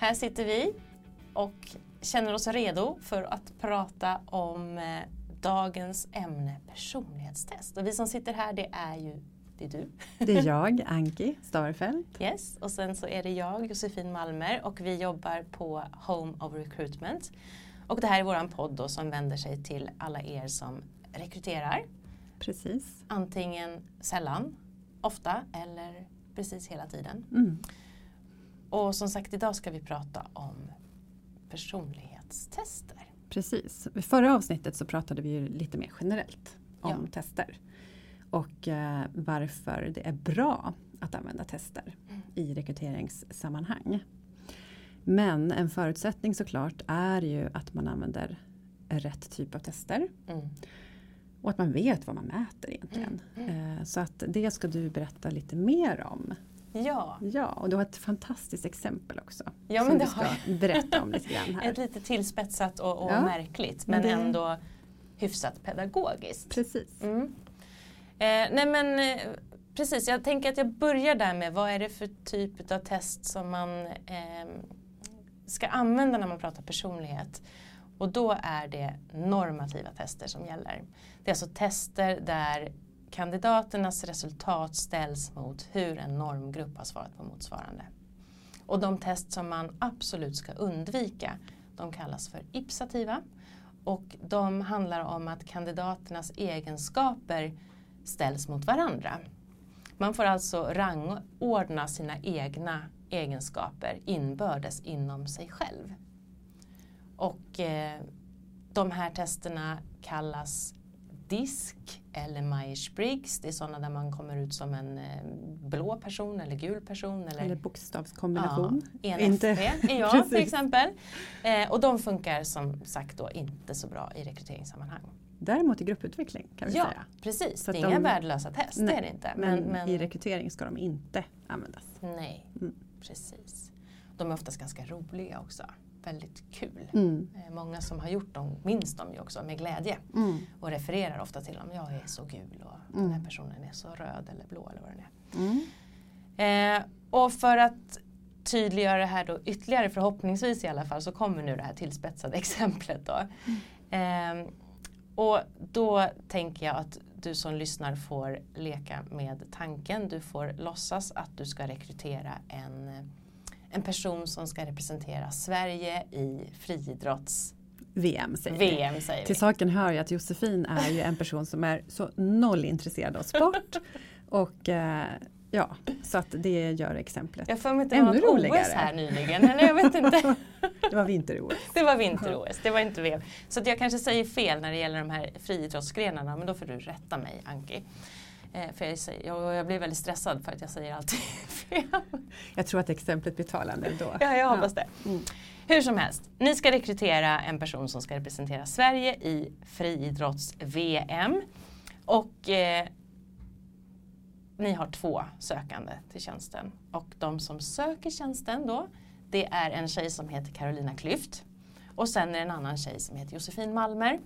Här sitter vi och känner oss redo för att prata om eh, dagens ämne personlighetstest. Och vi som sitter här det är ju det är du. Det är jag, Anki Starfelt. Yes, och sen så är det jag, Josefin Malmer och vi jobbar på Home of Recruitment. Och det här är våran podd då som vänder sig till alla er som rekryterar. Precis. Antingen sällan, ofta eller precis hela tiden. Mm. Och som sagt idag ska vi prata om personlighetstester. Precis. I förra avsnittet så pratade vi ju lite mer generellt om Ja. tester. Och eh, varför det är bra att använda tester Mm. i rekryteringssammanhang. Men en förutsättning såklart är ju att man använder rätt typ av tester. Mm. Och att man vet vad man mäter egentligen. Mm. Eh, så att det ska du berätta lite mer om. Ja, Ja, och du har ett fantastiskt exempel också. Ja, som men du det ska har berätta om lite grann här. ett lite tillspetsat och, och Ja, märkligt men men det- ändå hyfsat pedagogiskt. Precis. Mm. Eh, nej men eh, precis, jag tänker att jag börjar där med vad är det för typ av test som man eh, ska använda när man pratar personlighet. Och då är det normativa tester som gäller. Det är alltså tester där kandidaternas resultat ställs mot hur en normgrupp har svarat på motsvarande. Och de test som man absolut ska undvika de kallas för ipsativa och de handlar om att kandidaternas egenskaper ställs mot varandra. Man får alltså rangordna sina egna egenskaper inbördes inom sig själv. Och eh, de här testerna kallas DISK eller Myers-Briggs. Det är sådana där man kommer ut som en eh, blå person eller gul person. Eller, Eller bokstavskombination. Ja, Inte- ENFP är jag till exempel. Eh, och de funkar som sagt då inte så bra i rekryteringssammanhang. Däremot i grupputveckling kan vi Ja, säga. precis. Så det är inga de- värdelösa test, det Nej, är det inte. Men, Men, men, i rekrytering ska de inte användas. nej, Mm. precis. De är oftast ganska roliga också. Väldigt kul. Mm. Eh, Många som har gjort dem minns dem ju också med glädje Mm. och refererar ofta till dem. Jag är så gul och den Mm. här personen är så röd eller blå eller vad den är. Mm. Eh, och för att tydliggöra det här då ytterligare, förhoppningsvis i alla fall, så kommer nu det här tillspetsade exemplet. Då. Eh, och då tänker jag att du som lyssnar får leka med tanken. Du får låtsas att du ska rekrytera en, en person som ska representera Sverige i friidrotts VM säger vi. VM. Säger vi. Till saken hör ju att Josefin är ju en person som är så noll intresserad av sport. Och eh, ja, så att det gör exemplet. Jag för mig var Ännu OS roligare. här nyligen. Eller jag vet inte. Det var vinter-OS. Det var vinter-OS, det var inte VM. Så jag kanske säger fel när det gäller de här friidrottsgrenarna, men då får du rätta mig Anki. Eh, för jag, jag, jag blir väldigt stressad för att jag säger alltid fel. Jag tror att exemplet blir talande ändå. Ja, jag hoppas det. Mm. Hur som helst, ni ska rekrytera en person som ska representera Sverige i friidrotts-VM. Och eh, ni har två sökande till tjänsten. Och de som söker tjänsten då, det är en tjej som heter Carolina Klüft. Och sen är det en annan tjej som heter Josefin Malmer.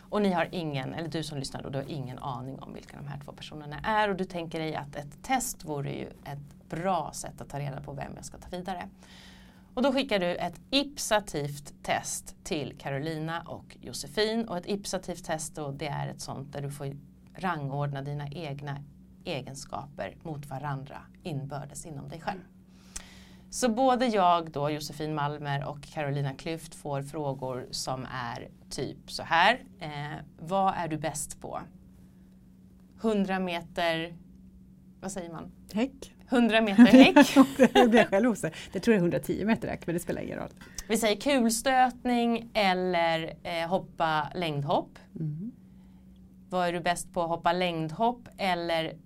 Och ni har ingen, eller du som lyssnar då, du har ingen aning om vilka de här två personerna är. Och du tänker dig att ett test vore ju ett bra sätt att ta reda på vem jag ska ta vidare. Och då skickar du ett ipsativt test till Carolina och Josefin. Och ett ipsativt test då, det är ett sånt där du får rangordna dina egna egenskaper mot varandra inbördes inom dig själv. Så både jag då, Josefin Malmer och Carolina Klüft får frågor som är typ så här. Eh, vad är du bäst på? 100 meter, vad säger man? Häck. 100 meter häck. det blir jag själv osäker. Det tror jag är 110 meter häck, men det spelar ingen roll. Vi säger kulstötning eller eh, hoppa längdhopp. Mm. Vad är du bäst på? Hoppa längdhopp eller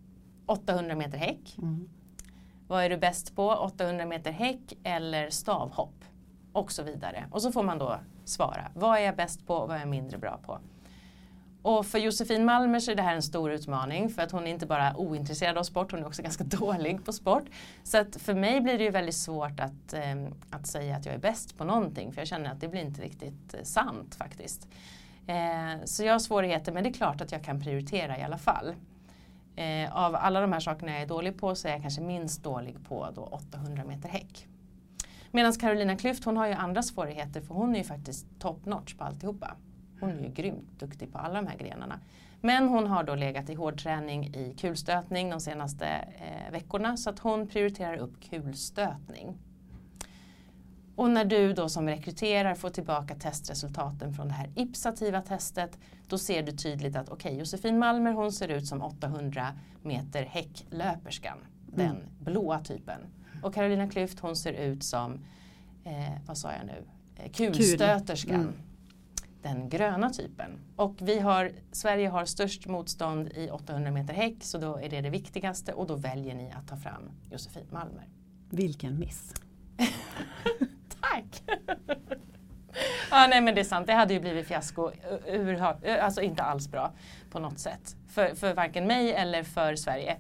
800 meter häck? Mm. Vad är du bäst på? 800 meter häck eller stavhopp? Och så vidare. Och så får man då svara. Vad är jag bäst på och vad är jag mindre bra på? Och för Josefin Malmer så är det här en stor utmaning för att hon är inte bara ointresserad av sport, hon är också ganska dålig på sport. Så att för mig blir det ju väldigt svårt att, eh, att säga att jag är bäst på någonting för jag känner att det blir inte riktigt eh, sant faktiskt. Eh, så jag har svårigheter men det är klart att jag kan prioritera i alla fall. Eh, av alla de här sakerna jag är dålig på så är jag kanske minst dålig på då 800 meter häck. Medan Carolina Klüft hon har ju andra svårigheter för hon är ju faktiskt top notch på alltihopa. Hon är ju grymt duktig på alla de här grenarna. Men hon har då legat i hårdträning i kulstötning de senaste eh, veckorna så att hon prioriterar upp kulstötning. Och när du då som rekryterar får tillbaka testresultaten från det här ipsativa testet då ser du tydligt att okej okay, Josefin Malmer hon ser ut som 800 meter häcklöperskan. Mm. Den blåa typen. Och Carolina Klüft hon ser ut som, eh, vad sa jag nu, eh, kulstöterskan. Mm den gröna typen. Och vi har, Sverige har störst motstånd i 800 meter häck så då är det det viktigaste och då väljer ni att ta fram Josefin Malmer. Vilken miss! Tack! ja, nej men det är sant, det hade ju blivit fiasko. Alltså inte alls bra på något sätt. För, för varken mig eller för Sverige.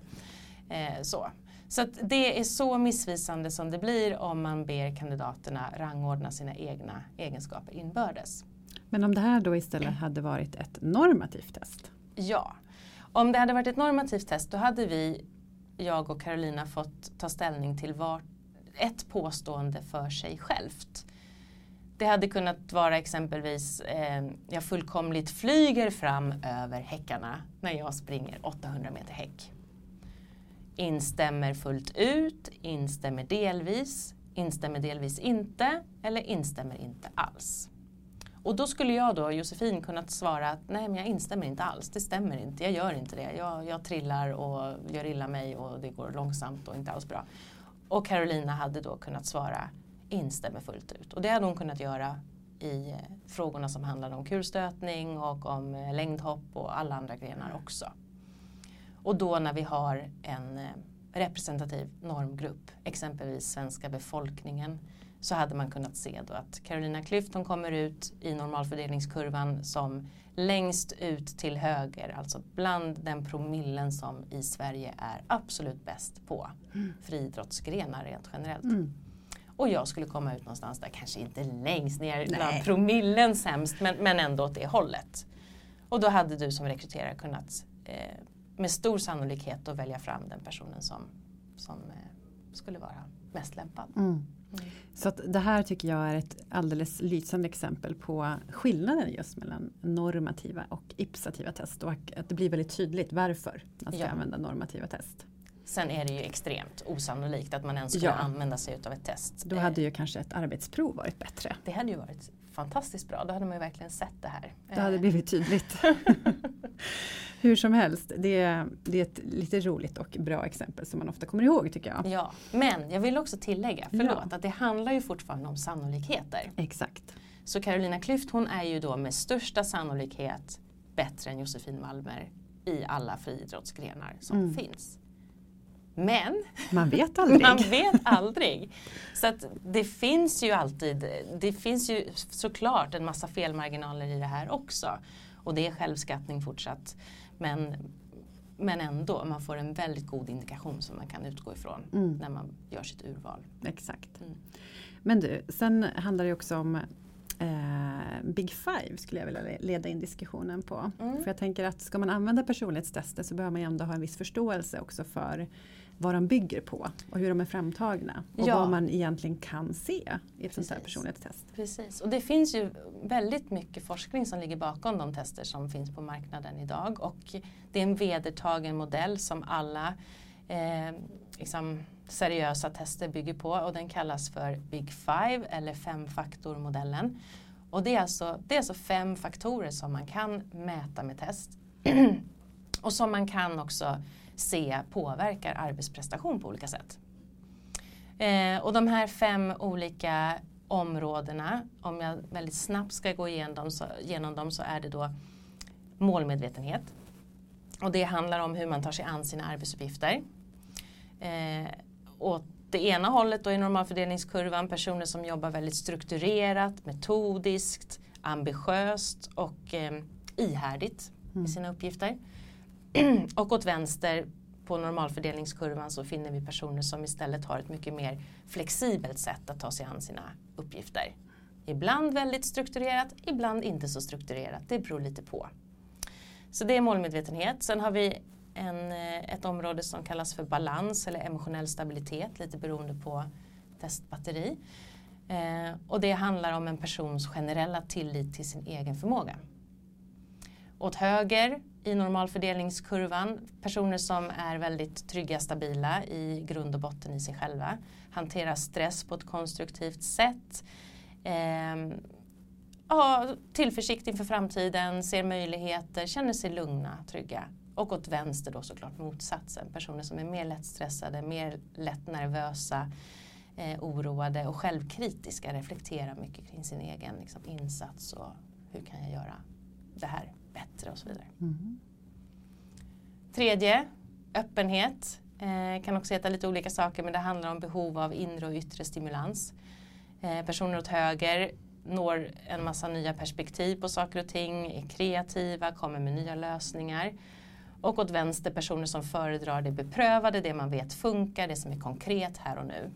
Eh, så. Så det är så missvisande som det blir om man ber kandidaterna rangordna sina egna egenskaper inbördes. Men om det här då istället hade varit ett normativt test? Ja, om det hade varit ett normativt test då hade vi, jag och Carolina, fått ta ställning till var, ett påstående för sig självt. Det hade kunnat vara exempelvis, eh, jag fullkomligt flyger fram över häckarna när jag springer 800 meter häck. Instämmer fullt ut, instämmer delvis, instämmer delvis inte eller instämmer inte alls. Och då skulle jag då, Josefin, kunnat svara att nej men jag instämmer inte alls, det stämmer inte, jag gör inte det. Jag, jag trillar och gör illa mig och det går långsamt och inte alls bra. Och Carolina hade då kunnat svara instämmer fullt ut. Och det hade hon kunnat göra i eh, frågorna som handlade om kulstötning och om eh, längdhopp och alla andra grenar också. Och då när vi har en eh, representativ normgrupp, exempelvis svenska befolkningen, så hade man kunnat se då att Carolina Klüft hon kommer ut i normalfördelningskurvan som längst ut till höger, alltså bland den promillen som i Sverige är absolut bäst på mm. friidrottsgrenar rent generellt. Mm. Och jag skulle komma ut någonstans där, kanske inte längst ner bland promillen sämst, men, men ändå åt det hållet. Och då hade du som rekryterare kunnat eh, med stor sannolikhet då välja fram den personen som, som eh, skulle vara mest lämpad. Mm. Så att det här tycker jag är ett alldeles lysande exempel på skillnaden just mellan normativa och ipsativa test och att det blir väldigt tydligt varför man ska ja. använda normativa test. Sen är det ju extremt osannolikt att man ens skulle ja. använda sig av ett test. Då hade ju kanske ett arbetsprov varit bättre. Det hade ju varit fantastiskt bra. Då hade man ju verkligen sett det här. Det hade blivit tydligt. Hur som helst, det, det, är ett lite roligt och bra exempel som man ofta kommer ihåg tycker jag. Ja, men jag vill också tillägga, förlåt, ja. att det handlar ju fortfarande om sannolikheter. Exakt. Så Carolina Klüft hon är ju då med största sannolikhet bättre än Josefin Malmer i alla friidrottsgrenar som mm. finns. Men man vet aldrig. man vet aldrig. Så att det finns ju alltid, det finns ju såklart en massa felmarginaler i det här också. Och det är självskattning fortsatt. Men, men ändå, man får en väldigt god indikation som man kan utgå ifrån mm. när man gör sitt urval. Exakt. Mm. Men du, sen handlar det också om eh, Big Five skulle jag vilja leda in diskussionen på. Mm. För jag tänker att ska man använda personlighetstester så behöver man ändå ha en viss förståelse också för vad de bygger på och hur de är framtagna. Och ja. vad man egentligen kan se i ett sånt här personlighetstest. Precis, och det finns ju väldigt mycket forskning som ligger bakom de tester som finns på marknaden idag. Och det är en vedertagen modell som alla eh, liksom seriösa tester bygger på och den kallas för Big Five eller femfaktormodellen. Och det är, alltså, det är alltså fem faktorer som man kan mäta med test. och som man kan också se påverkar arbetsprestation på olika sätt. Eh, och de här fem olika områdena, om jag väldigt snabbt ska gå igenom dem så, genom dem så är det då målmedvetenhet. Och det handlar om hur man tar sig an sina arbetsuppgifter. Eh, åt det ena hållet då i normalfördelningskurvan personer som jobbar väldigt strukturerat, metodiskt, ambitiöst och eh, ihärdigt Mm. i sina uppgifter. och åt vänster på normalfördelningskurvan så finner vi personer som istället har ett mycket mer flexibelt sätt att ta sig an sina uppgifter. Ibland väldigt strukturerat, ibland inte så strukturerat. Det beror lite på. Så det är målmedvetenhet. Sen har vi en, eh, ett område som kallas för balans eller emotionell stabilitet, lite beroende på testbatteri. Eh, och det handlar om en persons generella tillit till sin egen förmåga. Åt höger i normalfördelningskurvan, personer som är väldigt trygga, stabila i grund och botten i sig själva. Hanterar stress på ett konstruktivt sätt. Eh, ja, tillförsikt inför framtiden, ser möjligheter, känner sig lugna, trygga. Och åt vänster då såklart motsatsen, personer som är mer lättstressade, mer lätt nervösa, eh, oroade och självkritiska, reflekterar mycket kring sin egen liksom, insats och hur kan jag göra det här bättre och så vidare. Mm. Tredje, öppenhet. Eh, kan också heta lite olika saker men det handlar om behov av inre och yttre stimulans. Eh, personer åt höger når en massa nya perspektiv på saker och ting, är kreativa, kommer med nya lösningar. Och åt vänster personer som föredrar det beprövade, det man vet funkar, det som är konkret här och nu.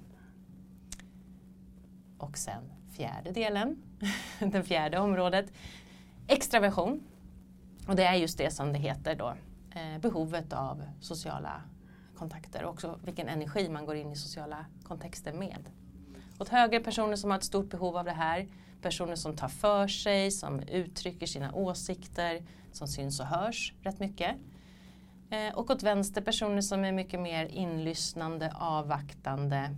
Och sen fjärde delen, det fjärde området, extraversion. Och det är just det som det heter då, eh, behovet av sociala kontakter och också vilken energi man går in i sociala kontexter med. Åt höger personer som har ett stort behov av det här, personer som tar för sig, som uttrycker sina åsikter, som syns och hörs rätt mycket. Eh, och åt vänster personer som är mycket mer inlyssnande, avvaktande,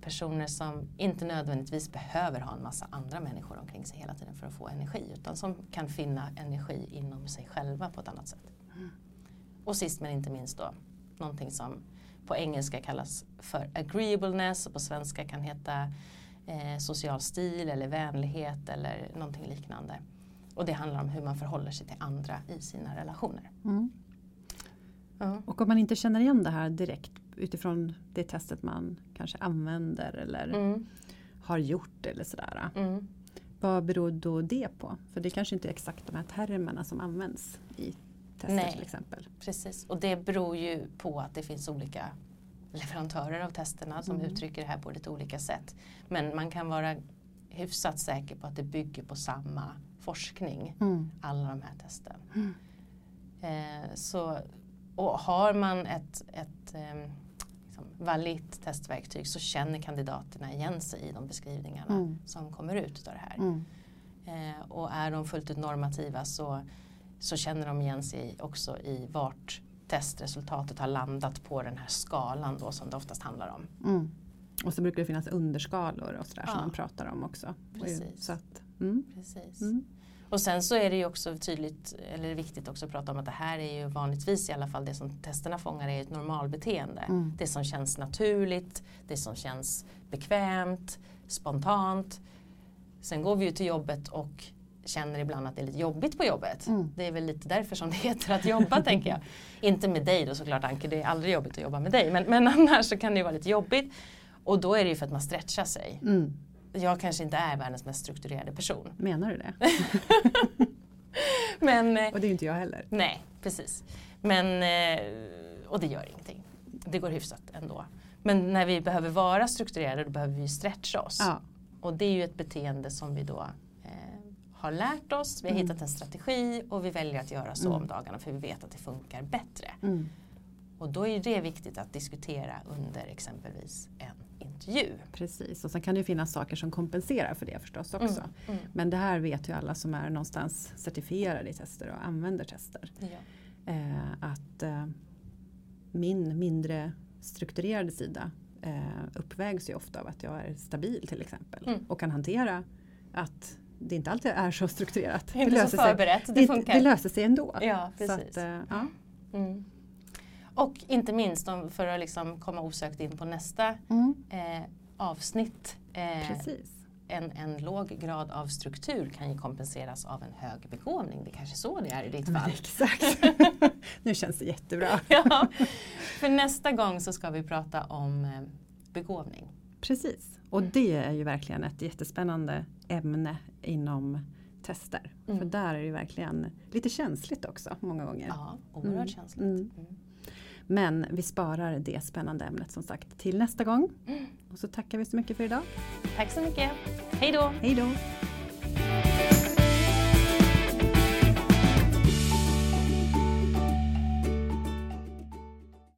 personer som inte nödvändigtvis behöver ha en massa andra människor omkring sig hela tiden för att få energi utan som kan finna energi inom sig själva på ett annat sätt. Och sist men inte minst då någonting som på engelska kallas för agreeableness och på svenska kan heta eh, social stil eller vänlighet eller någonting liknande. Och det handlar om hur man förhåller sig till andra i sina relationer. Mm. Ja. Och om man inte känner igen det här direkt utifrån det testet man kanske använder eller Mm, har gjort eller sådär. mm. Vad beror då det på? För det kanske inte är exakt de här termerna som används i tester Nej. till exempel. Precis, och det beror ju på att det finns olika leverantörer av testerna som Mm. uttrycker det här på lite olika sätt. Men man kan vara hyfsat säker på att det bygger på samma forskning, Mm. alla de här testen. Mm. Eh, så, och har man ett, ett eh, liksom validt testverktyg så känner kandidaterna igen sig i de beskrivningarna Mm. som kommer ut av det här. Mm. Eh, och är de fullt ut normativa så, så känner de igen sig också i vart testresultatet har landat på den här skalan då som det oftast handlar om. Mm. Och så brukar det finnas underskalor och sådär som Ja. man pratar om också. Precis. Så att, mm. Precis. Och sen så är det ju också tydligt, eller viktigt också att prata om att det här är ju vanligtvis i alla fall det som testerna fångar är ett normalbeteende. Mm. Det som känns naturligt, det som känns bekvämt, spontant. Sen går vi ju till jobbet och känner ibland att det är lite jobbigt på jobbet. Mm. Det är väl lite därför som det heter att jobba tänker jag. Inte med dig då såklart Anke, det är aldrig jobbigt att jobba med dig. Men, men annars så kan det ju vara lite jobbigt. Och då är det ju för att man stretchar sig. Mm. Jag kanske inte är världens mest strukturerade person. Menar du det? Men eh, Och det är ju inte jag heller. nej, precis. Men, eh, och det gör ingenting. Det går hyfsat ändå. Men när vi behöver vara strukturerade då behöver vi stretcha oss. Ja. Och det är ju ett beteende som vi då eh, har lärt oss. Vi har Mm. hittat en strategi och vi väljer att göra så Mm. om dagarna för vi vet att det funkar bättre. Mm. Och då är det viktigt att diskutera under exempelvis en intervju. Precis, och sen kan det ju finnas saker som kompenserar för det förstås också. Mm, mm. Men det här vet ju alla som är någonstans certifierade i tester och använder tester. Ja. Eh, att eh, min mindre strukturerade sida eh, uppvägs ju ofta av att jag är stabil till exempel. Mm. Och kan hantera att det inte alltid är så strukturerat. Det är inte så sig, förberett, det, det, funkar. det löser sig ändå. ja, Så precis. att, eh, ja. Mm. Och inte minst om, för att liksom komma osökt in på nästa mm, eh, avsnitt. Eh, en, en låg grad av struktur kan ju kompenseras av en hög begåvning. Det är kanske så det är i ditt fall. Exakt. nu känns det jättebra. ja, för nästa gång så ska vi prata om eh, begåvning. Precis, och det är ju verkligen ett jättespännande ämne inom tester. Mm. För där är det verkligen lite känsligt också många gånger. Ja, oerhört Mm. känsligt. Men vi sparar det spännande ämnet som sagt till nästa gång. Mm. Och så tackar vi så mycket för idag. Tack så mycket. Hej då! Hej då!